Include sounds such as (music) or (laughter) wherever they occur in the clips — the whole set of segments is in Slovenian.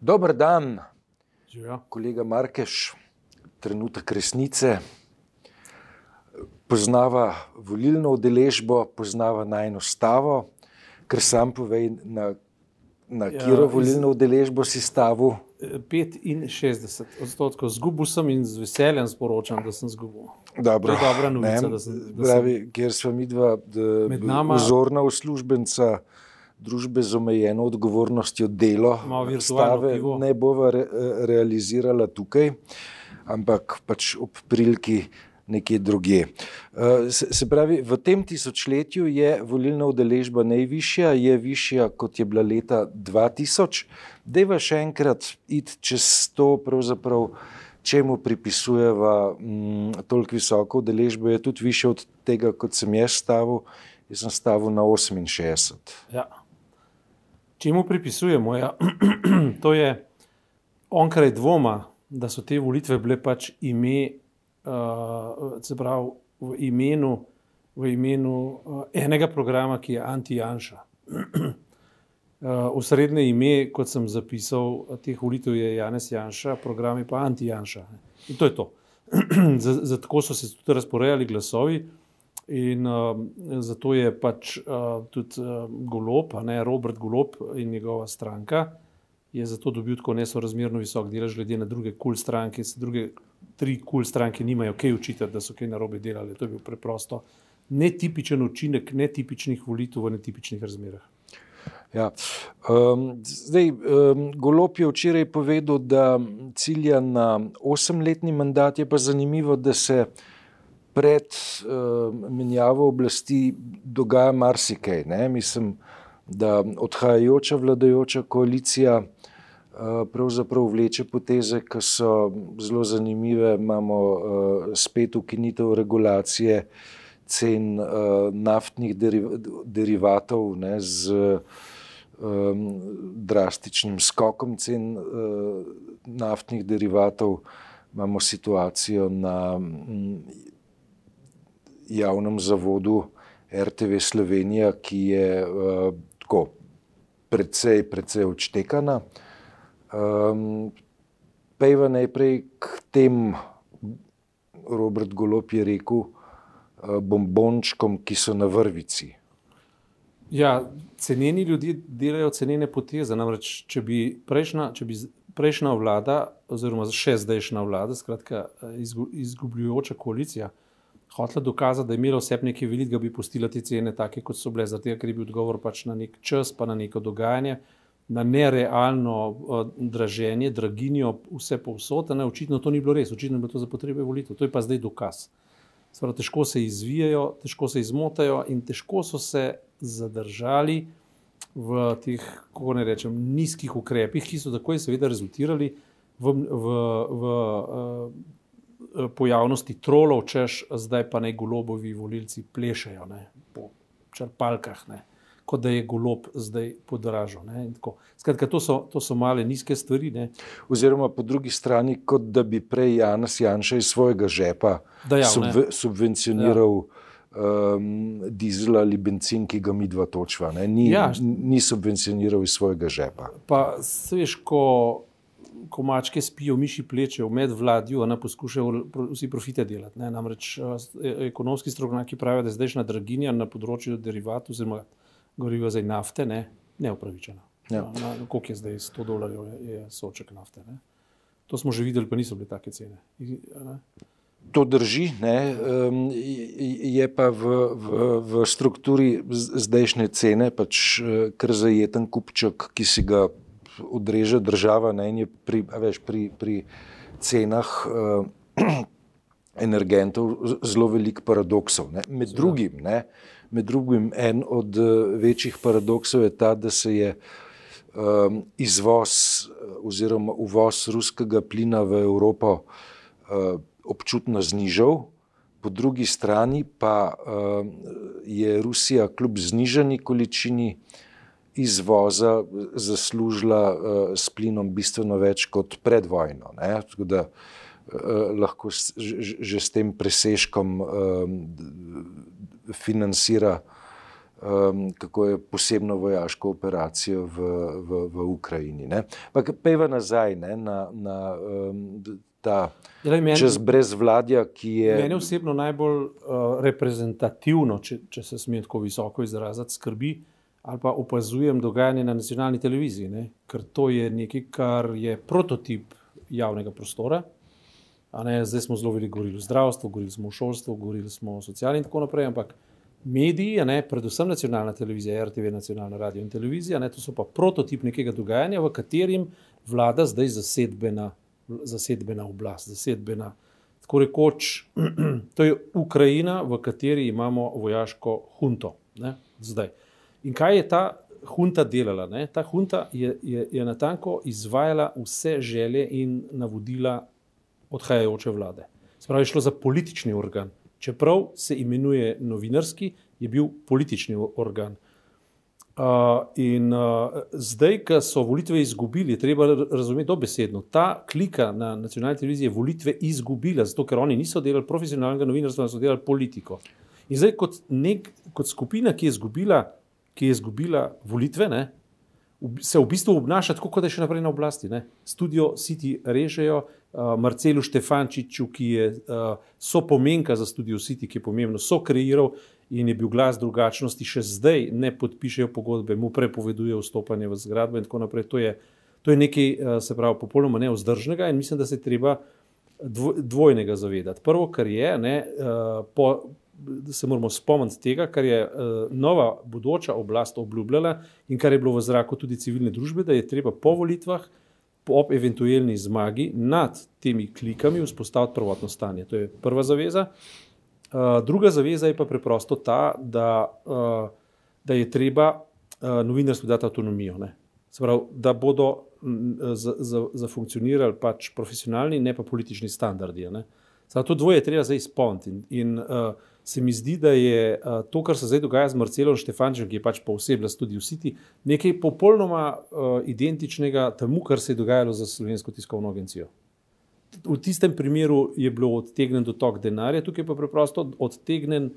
Dober dan, Živijo. kolega Markeš, trenutek resnice. Poznava volilno udeležbo, poznava najno stavo, ker sam povej, na, na Ja, katero volilno udeležbo si stavil. 65 odstotkov zgubil sem in z veseljem sporočam, da sem zgubil. Dobro, To je dobra novica, ne, da sem- da sem- pravi, Ker smo mi dva vzorna uslužbenca družbe z omejeno odgovornostjo delo, stave ne bova re, realizirala tukaj, ampak pač ob priliki nekje drugje. Eh, Se, se pravi, v tem tisočletju je volilna udeležba najvišja, je višja kot je bila leta 2000. Dejva še enkrat iti čez to, pravzaprav, čemu pripisujeva mm, toliko visoko udeležbo, je tudi više od tega, kot sem jaz stavil. Jaz sem stavil na 68. Ja. Čemu pripisujemo? Ja? (clears throat) to je onkraj dvoma, da so te volitve bile pač ime, uh, se pravi v imenu, v imenu uh, enega programa, ki je anti-Janša. Uh, (clears throat) Osrednje ime, kot sem zapisal, teh volitev je Janez Janša, program je pa anti-Janša. In to je to. (clears throat) za, za tako so se tudi razporejali glasovi. In uh, zato je pač uh, tudi uh, Golob, a ne Robert Golob in njegova stranka, je zato dobil tako nesorazmerno visok delež, glede na druge kul cool stranke. Se druge tri kul cool stranke nimajo kaj učitati, da so kaj narobe delali. To je bil preprosto netipičen učinek netipičnih volitev v netipičnih razmerah. Ja. Um, zdaj, um, Golop je včeraj povedal, da cilja na osemletni mandat, je pa zanimivo, da se pred um, menjavo oblasti dogaja marsikaj. Ne? Mislim, da odhajajoča vladajoča koalicija uh, pravzaprav vleče poteze, ki so zelo zanimive. Imamo uh, spet ukinitev regulacije cen uh, naftnih deriv derivatov ne, z um, drastičnim skokom cen uh, naftnih derivatov. Imamo situacijo na mm, javnem zavodu RTV Slovenija, ki je uh, tako precej, precej odštekana. Um, Pejva najprej k tem, Robert Golop je rekel, uh, bombončkom, ki so na vrvici. Ja, cenjeni ljudje delajo cenjene poteze. Namreč, če bi prejšnja, če bi prejšnja vlada, oziroma še zdajšnja vlada, skratka eh, izgu- izgubljujoča koalicija, hotela dokazati, da je imela vse nekaj velikega, bi pustila te cene take, kot so bile, zato ker je bil odgovor pač na nek čas, pa na neko dogajanje, na nerealno uh, draženje, draginjo, vse povsod. Ne, očitno to ni bilo res, očitno je bilo to za potrebe volitev. To je pa zdaj dokaz. Sprav, težko se izvijajo, težko se izmotajo in težko so se zadržali v teh, kako ne rečem, nizkih ukrepih, ki so takoj seveda rezultirali v, v, v uh, pojavnosti trolov, češ zdaj pa naj golobovi volilci plešajo ne, po črpalkah, ne, kot da je golob zdaj podražal. ne. Skratka, to so, to so male nizke stvari. Ne. Oziroma, po drugi strani, kot da bi prej Janez Janša iz svojega žepa Dajal, subve, subvencioniral ja. um, dizel ali bencin, ki ga mi dva točva. ne. Ni, Ja. ni subvencioniral iz svojega žepa. Pa veš, ko, ko mačke spijo, miši plečejo med vladjo, ne poskušajo vsi profite delati. Ne? Namreč e- ekonomski strokovnjaki pravijo, da je zdajšnja draginja na področju derivatov, oziroma goriva za nafte, ne, neupravičena. Ja. Na, na, koliko je zdaj 100 dolarjev, je, soček nafte. Ne? To smo že videli, pa niso bile take cene. Ne? To drži, ne, je pa v, v, v strukturi zdajšnje cene pač eh, kar zajeten kupček, ki si ga odreže država ne, in je pri, veš, pri, pri cenah uh, (clears throat) energentov zelo veliko paradoksov. Ne. Med, drugim, ne, med drugim en od eh, večjih paradoksov je ta, da se je um, izvoz oziroma uvoz ruskega plina v Evropo uh, občutno znižal, po drugi strani pa uh, je Rusija kljub znižani količini izvoza zaslužila uh, s plinom bistveno več kot pred vojno. Ne? Tako da uh, lahko s, že, že s tem presežkom uh, financira um, kako je posebno vojaško operacijo v, v, v Ukrajini. Pa peva nazaj ne, na, na um, ta Zdaj, meni, čez brezvladja, ki je. Meni osebno najbolj uh, reprezentativno, če, če se smem tako visoko izraziti, skrbi ali pa opazujem dogajanje na nacionalni televiziji, ne? ker to je nekaj, kar je prototip javnega prostora. Zdaj smo zelo veliko govorili o zdravstvu, govorili smo o šolstvu, govorili smo o socialni in tako naprej, ampak mediji, ne, predvsem nacionalna televizija, RTV, nacionalna radio in televizija, ne, to so pa prototip nekega dogajanja, v katerem vlada zdaj zasedbena, zasedbena oblast, zasedbena. Tako rekoč, (clears throat) to je Ukrajina, v kateri imamo vojaško hunto. Ne, zdaj. In kaj je ta hunta delala? Ne? Ta hunta je, je, je na tanko izvajala vse želje in navodila odhajajoče vlade. Spravi, šlo za politični organ. Čeprav se imenuje novinarski, je bil politični organ. Uh, in uh, zdaj, ko so volitve izgubili, treba razumeti dobesedno. Ta klika na nacionalni televiziji je volitve izgubila, zato ker oni niso delali profesionalnega novinarstva, so delali politiko. In zdaj, kot, nek, kot skupina, ki je izgubila ki je izgubila volitve, ne, se v bistvu obnaša tako, kot da je še naprej na oblasti. Ne. Studio City režejo, uh, Marcelu Štefančiču, ki je uh, so pomenka za Studio City, ki je pomembno, so kreiral in je bil glas drugačnosti, še zdaj ne podpišejo pogodbe, mu prepovedujejo vstopanje v zgradbo in tako naprej. To je, to je nekaj, uh, se pravi, popolnoma neozdržnega in mislim, da se treba dvojnega zavedati. Prvo, kar je, ne, po, se moramo spomniti tega, kar je uh, nova bodoča oblast obljubljala in kar je bilo v zraku tudi civilne družbe, da je treba po volitvah, ob eventualni zmagi nad temi klikami vzpostaviti prvotno stanje. To je prva zaveza. Uh, druga zaveza je pa preprosto ta, da, uh, da je treba uh, novinarstvu dati avtonomijo. Pravi, da bodo zafunkcionirali pač profesionalni, ne pa politični standardi. Zato dvoje je treba zdaj izpolniti. In, in uh, se mi zdi, da je uh, to, kar se zdaj dogaja z Marcelom Štefančem, ki je pač posebej tudi v Siti, nekaj popolnoma uh, identičnega temu, kar se je dogajalo za Slovensko tiskovno agencijo. V tistem primeru je bilo odtegnen dotok denarja, tukaj pa preprosto odtegnen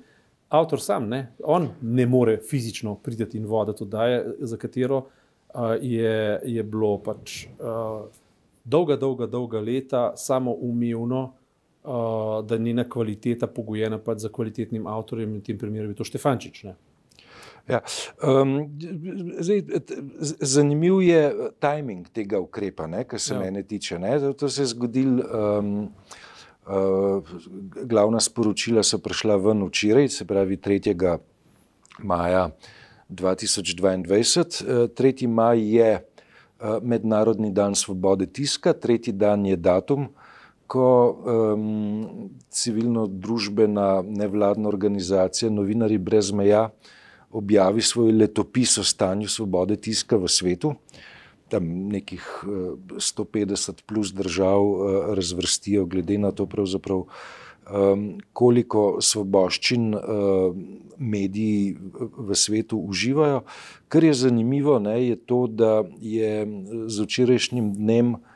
avtor sam. Ne? On ne more fizično priti in voditi oddaje, za katero uh, je, je bilo pač uh, dolga, dolga, dolga leta samo umevno uh, da njena kvaliteta pogojena pač za kvalitetnim avtorjem, in v tem primeru je to Štefančič. Ne? Ja, um, zdaj, zanimiv je timing tega ukrepa, kar se ja. mene tiče. Ne? To se je zgodilo, um, uh, glavna sporočila so prišla ven včeraj, se pravi 3. maja 2022. 3. maj je uh, Mednarodni dan svobode tiska, tretji dan je datum, ko um, civilno-družbena nevladna organizacija Novinari brez meja objavi svoj letopis o stanju svobode tiska v svetu. Tam nekih 150 plus držav razvrstijo, glede na to, koliko svoboščin mediji v svetu uživajo. Kar je zanimivo, ne, je to, da je z včerajšnjim dnem Eh,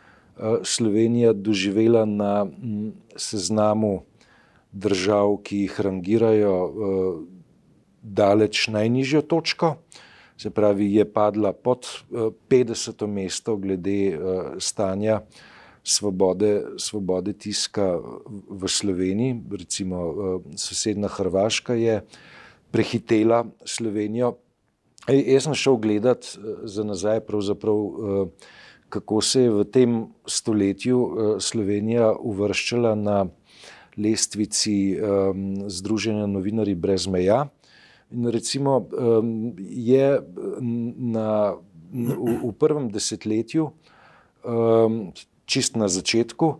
Slovenija doživela na mm, seznamu držav, ki jih rangirajo, eh, daleč najnižjo točko, se pravi, je padla pod 50. Eh, mesto glede stanja svobode, svobode tiska v Sloveniji. Recimo sosedna Hrvaška je prehitela Slovenijo. Jaz sem šel gledat za nazaj, pravzaprav kako se je v tem stoletju eh, Slovenija uvrščala na lestvici um, Združenja novinarji brez meja. In recimo um, je na, v, v prvem desetletju, um, čist na začetku,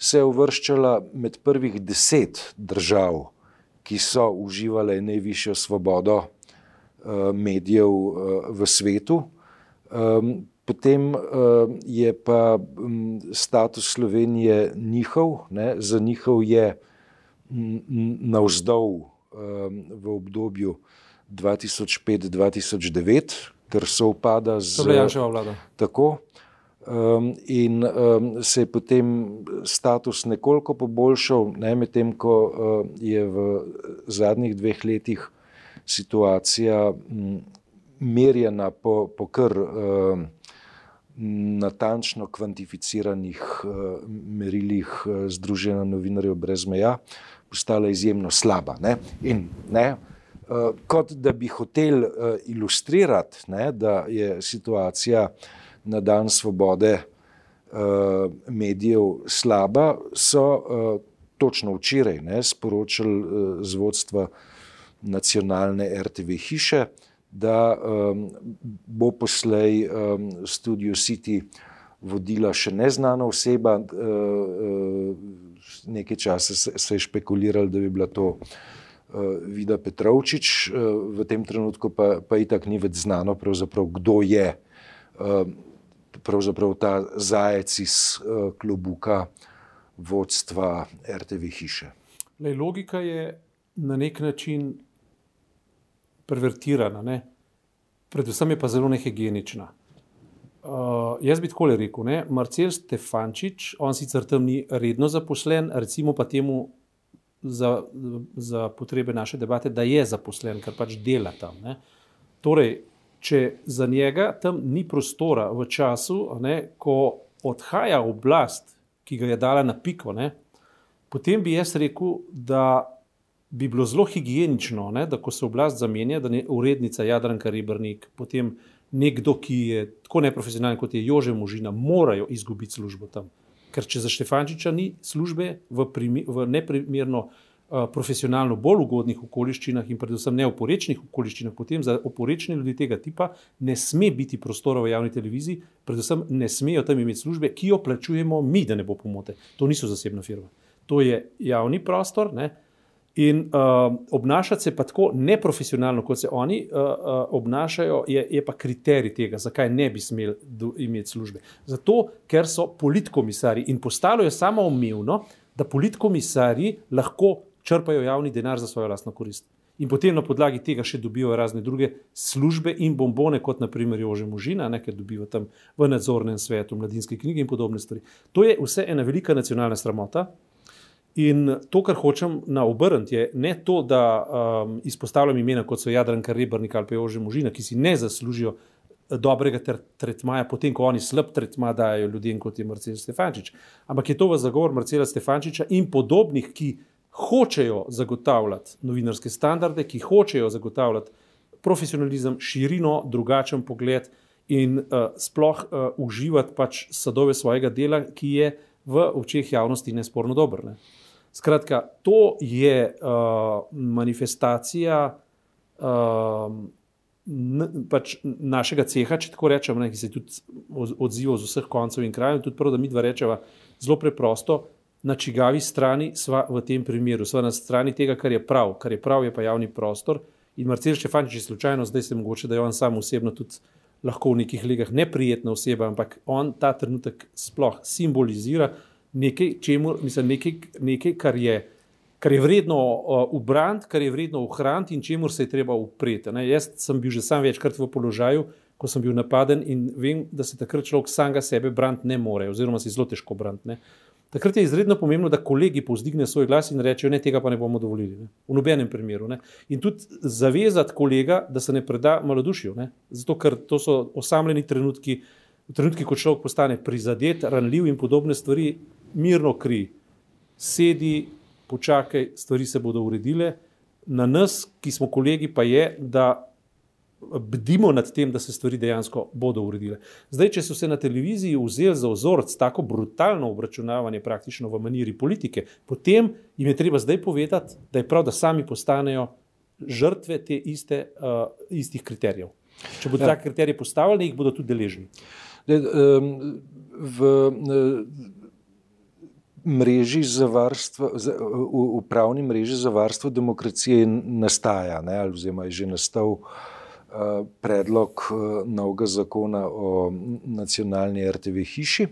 se je uvrščala med prvih deset držav, ki so uživale najvišjo svobodo uh, medijev uh, v svetu. Um, Potem uh, je pa um, status Slovenije njihov, ne, za njihov je navzdol um, v obdobju 2005-2009, ker se upada z Janševo Tako. Um, in um, se je potem status nekoliko poboljšal, ne medtem, ko uh, je v zadnjih dveh letih situacija merjena po, po kar natančno kvantificiranih merilih Združenja novinarjev brez meja postala izjemno slaba. Ne? In ne, kot da bi hotel ilustrirati, ne, da je situacija na dan svobode medijev slaba, so točno včeraj ne, sporočili z vodstva nacionalne RTV hiše, da um, bo poslej um, Studio City vodila še neznana oseba. Uh, uh, nekaj časa se, se je špekuliralo, da bi bila to uh, Vida Petrovčič, uh, v tem trenutku pa, pa itak ni več znano, kdo je uh, ta zajec iz uh, klubuka vodstva RTV hiše. Lej, logika je na nek način pervertirana, ne? predvsem je pa zelo nehigienična. Uh, jaz bi tako rekel, ne? Marcel Stefančič, on sicer tam ni redno zaposlen, recimo pa temu za, za potrebe naše debate, da je zaposlen, ker pač dela tam. Ne? Torej, če za njega tam ni prostora v času, ne, ko odhaja oblast, ki ga je dala na piko, ne, potem bi jaz rekel, da bi bilo zelo higienično, ne, da ko se oblast zamenja, da je urednica Jadranka Rebrnik, potem nekdo, ki je tako neprofesionalen kot je Jože Možina, morajo izgubiti službo tam. Ker če za Štefančiča ni službe v, primi, v neprimerno uh, profesionalno bolj ugodnih okoliščinah in predvsem ne oporečnih okoliščinah, potem za oporečne ljudi tega tipa ne sme biti prostora v javni televiziji, predvsem ne smejo tam imeti službe, ki jo plačujemo mi, da ne bo pomote. To niso zasebna firma. To je javni prostor. Ne? In uh, obnašati se pa tako neprofesionalno, kot se oni uh, uh, obnašajo, je, je pa kriterij tega, zakaj ne bi smeli imeti službe. Zato, ker so politkomisari in postalo je samo umevno, da politkomisari lahko črpajo javni denar za svojo lastno korist. In potem na podlagi tega še dobijo razne druge službe in bombone, kot naprimer Jože Možina, ker dobijo tam v nadzornem svetu, mladinske knjige in podobne stvari. To je vse ena velika nacionalna sramota. In to, kar hočem na obrniti, je ne to, da um, izpostavljam imena kot so Jadranka Rebrnik ali pa Jože Možina, ki si ne zaslužijo eh, dobrega tretmaja, potem ko oni slab tretma dajo ljudem kot je Marcel Stefančič. Ampak je to v zagovor Marcela Stefančiča in podobnih, ki hočejo zagotavljati novinarske standarde, ki hočejo zagotavljati profesionalizem, širino, drugačen pogled in uh, sploh uh, uživati pač sadove svojega dela, ki je v očeh javnosti nesporno dobro. Ne. Skratka, to je uh, manifestacija uh, pač našega ceha, če tako rečemo, ki se tudi odziva z vseh koncev in krajev. Tudi prvo, da mi dva rečemo zelo preprosto, na čigavi strani smo v tem primeru. Sva na strani tega, kar je prav, kar je prav, je pa javni prostor. In Marcel Štefančič je slučajno, zdaj se mogoče, da je on sam osebno tudi lahko v nekih legah neprijetna oseba, ampak on ta trenutek sploh simbolizira nekaj, čemu, mislim, nekaj, nekaj kar, je, kar je vredno ubraniti, uh, kar je vredno ohraniti in čemu se je treba upreti. Ne? Jaz sem bil že sam večkrat v položaju, ko sem bil napaden in vem, da se takrat človek samega sebe braniti ne more, oziroma si zelo težko braniti. Takrat je izredno pomembno, da kolegi povzdignejo svoj glas in rečejo: Ne, tega pa ne bomo dovolili. Ne? V nobenem primeru. Ne? In tudi zavezati kolega, da se ne preda malodušju. Ne? Zato, ker to so osamljeni trenutki, trenutki, ko človek postane prizadet, ranljiv in podobne stvari, mirno kri, sedi, počakaj, stvari se bodo uredile. Na nas, ki smo kolegi, pa je, da bdimo nad tem, da se stvari dejansko bodo uredile. Zdaj, če so se na televiziji vzeli za vzorec tako brutalno obračunavanje, praktično v maniri politike, potem jim je treba zdaj povedati, da je prav, da sami postanejo žrtve te iste, uh, istih kriterijev. Če bodo ja. ta kriterij postavljeni, jih bodo tudi deležni. De, um, v, uh, mreži za varstvo, v, v pravni mreži za varstvo demokracije nastaja, ne, oziroma je že nastal uh, predlog uh, novega zakona o nacionalni RTV hiši,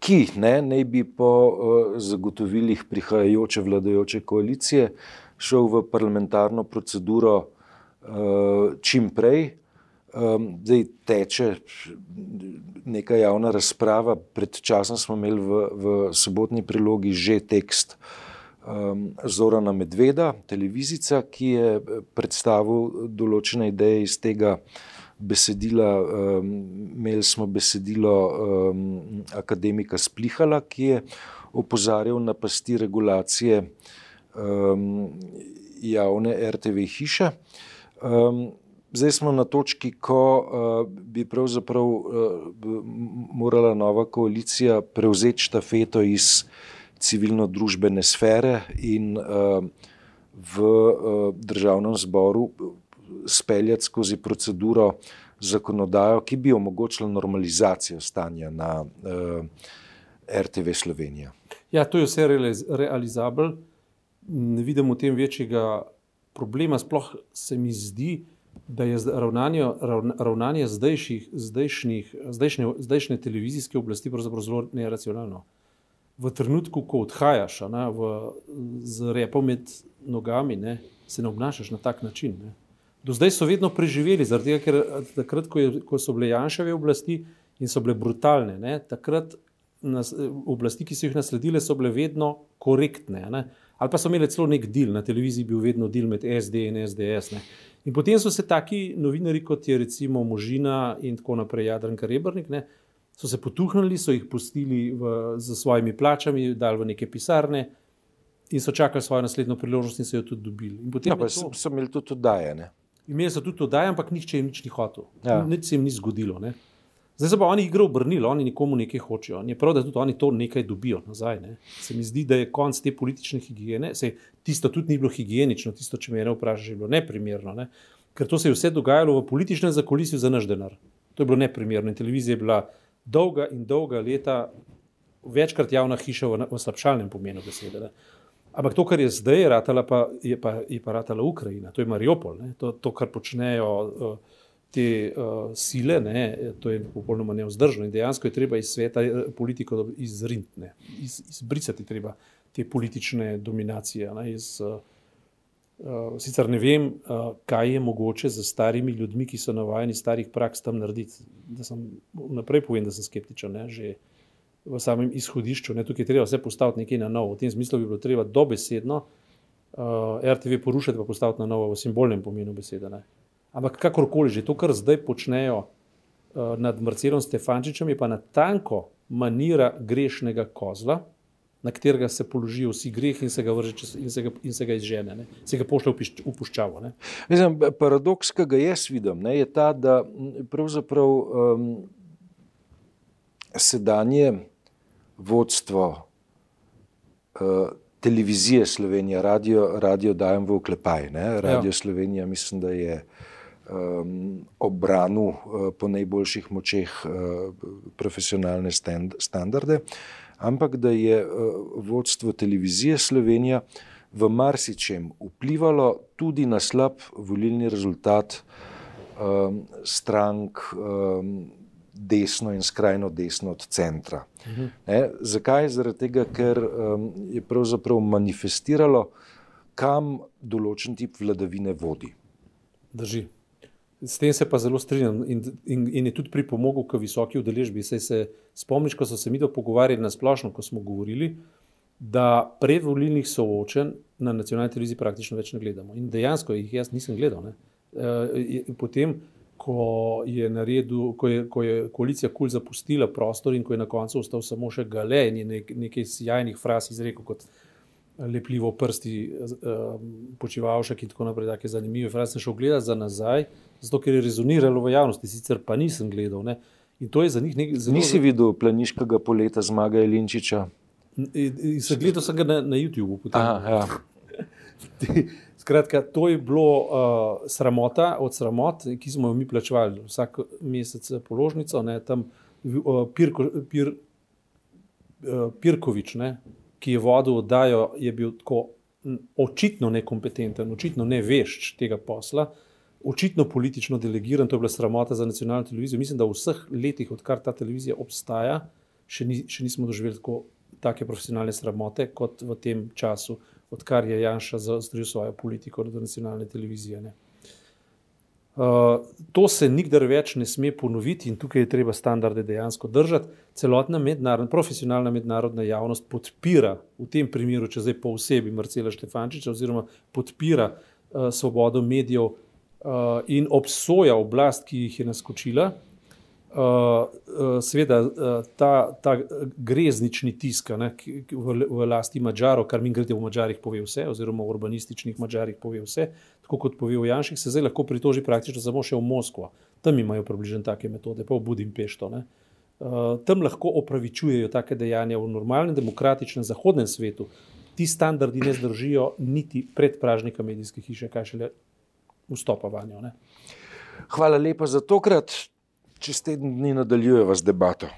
ki ne, ne bi po uh, zagotovilih prihajajoče vladajoče koalicije šel v parlamentarno proceduro čim prej. Um, zdaj teče neka javna razprava. Pred časom smo imeli v, v sobotni prilogi že tekst um, Zorana Medveda, televizica, ki je predstavil določene ideje iz tega besedila. Um, imeli smo besedilo um, akademika Splihala, ki je opozarjal na pasti regulacije um, javne RTV hiše. Um, zdaj smo na točki, ko uh, bi pravzaprav uh, morala nova koalicija prevzeti štafeto iz civilno-družbene sfere in uh, v uh, državnem zboru speljati skozi proceduro zakonodajo, ki bi omogočila normalizacijo stanja na uh, RTV Slovenija. Ja, to je vse realizabel. Ne vidim v tem večjega problema. Sploh se mi zdi, da je ravnanje, ravnanje zdajših, zdajšnjih, zdajšnje, zdajšnje televizijske oblasti zelo neracionalno. V trenutku, ko odhajaš ne, v, z repom med nogami, ne, se ne obnašaš na tak način. Ne. Do zdaj so vedno preživeli, tega, ker takrat, ko, je, ko so bile Janševe oblasti in so bile brutalne, ne, takrat nas, oblasti, ki so jih nasledile, so bile vedno korektne. Ne? Ali pa so imeli celo nek del, na televiziji bil vedno del med SD in SDS. Ne? In potem so se taki novinari, kot je recimo Možina in tako naprej, Jadranka Rebrnik, ne? so se potuhnili, so jih pustili v, z svojimi plačami, dali v neke pisarne. In so čakali svojo naslednjo priložnost, in so jo tudi dobili. Ja, pa to... so imeli tudi oddajanje. Imeli so tudi oddajanje, ampak nihče jim nič ni hotel. Ja. Nič se jim ni zgodilo. Ne? Zdaj se pa oni igro obrnili, oni nikomu nekaj hočejo. Je prav, da tudi oni to nekaj dobijo nazaj. Ne? Se mi zdi, da je konc te politične higiene. Se, tisto tudi ni bilo higienično, tisto, če me ne vprašaš, je bilo neprimerno. Ne? Ker to se je vse dogajalo v političnem zakolisju za naš denar. To je bilo neprimerno. In televizija je bila dolga in dolga leta, večkrat javna hiša v, v slabšalnem pomenu besede. Ne? Ampak to, kar je zdaj, je pa, je pa, je pa ratala Ukrajina, to je Mariupol, to, to, kar počnejo. Uh, te uh, sile, ne, to je popolnoma neozdržno in dejansko je treba iz sveta eh, politiko izriniti, iz, izbrisati treba te politične dominacije. Ne, iz, uh, uh, sicer ne vem, uh, kaj je mogoče za starimi ljudmi, ki so navajeni starih praks tam narediti. Da sem naprej povem, da sem skeptičen, ne, že v samem izhodišču. Ne, tukaj je treba vse postaviti nekaj na novo. V tem smislu bi bilo treba dobesedno uh, RTV porušiti, pa postaviti na novo v simbolnem pomenu besede. Ne. Ampak kakorkoli že to, kar zdaj počnejo uh, nad Marcelom Stefančičem, je pa na tanko manira grešnega kozla, na katerega se položijo vsi greh in se ga vrže čez, in se ga, in se ga izžene, ne? se ga pošlje v puščavo. Mislim, paradoks, ki ga jaz vidim, ne, je ta, da pravzaprav um, sedanje vodstvo uh, televizije Slovenije, radio, radio dajem v oklepaj. Ne? Radio ja. Slovenija, mislim, da je um, obranu uh, po najboljših močeh uh, profesionalne stand, standarde, ampak da je uh, vodstvo televizije Slovenija v marsičem vplivalo tudi na slab volilni rezultat um, strank. Um, Desno in skrajno desno od centra. Mhm. -huh. Zakaj? Zaradi tega, ker um, je pravzaprav manifestiralo, kam določen tip vladavine vodi. Drži. S tem se pa zelo strinjam in, in, in je tudi pripomogel k visoki udeležbi. Se, se spomniš, ko so se mi to pogovarjali na splošno, ko smo govorili, da predvolilnih soočen na nacionalni televiziji praktično več ne gledamo. In dejansko jih jaz nisem gledal. E, potem, ko je, naredil, ko, je, ko je koalicija KUL zapustila prostor in ko je na koncu ostal samo še gale in je nek, nekaj sjajnih fraz izrekel kot lepljivo prsti, počivalšek in tako naprej, tako zanimive fraze, sem šel gledati za nazaj zato ker je rezoniralo v javnosti, sicer pa nisem gledal. Ne. In to je za njih nekaj zelo. Nisi videl planiškega poleta zmaga Elinčiča? Gledal sem ga na, na YouTubu. Aha, ja. (laughs) Skratka, to je bilo uh, sramota od sramot, ki smo jo mi plačevali vsak mesec položnico. Ne, tam, uh, Pirko, Pir, uh, Pirkovič, ne, ki je vodil oddajo, je bil tako očitno nekompetenten, očitno ne vešč tega posla. Očitno politično delegiran, to je bila sramota za nacionalno televizijo. Mislim, da v vseh letih, odkar ta televizija obstaja, še, ni, še nismo doživeli tako take profesionalne sramote kot v tem času, odkar je Janša zaostril svojo politiko do nacionalne televizije. Uh, to se nikdar več ne sme ponoviti in tukaj je treba standarde dejansko držati. Celotna mednarodna, profesionalna mednarodna javnost podpira v tem primeru, če zdaj po osebi Marcela Štefančiča, oziroma podpira uh, svobodo medijev uh, in obsoja oblast, ki jih je naskočila. Uh, seveda, uh, ta, ta greznični tisk ne, v, v lasti Mačarov, kar mi grede v Mačarih, pove vse, oziroma v urbanističnih Mačarih, pove vse, tako kot pove v Janših, se zdaj lahko pritoži praktično samo še v Moskvo. Tam imajo približno take metode, pa v Budimpešto. Uh, tam lahko opravičujejo take dejanja v normalnem, demokratičnem, zahodnem svetu. Ti standardi ne zdržijo niti pred pražnika medijske hiše, kaj šele vstopa vanjo. Ne. Hvala lepa za tokrat Čez teden dni nadaljujeva z debato.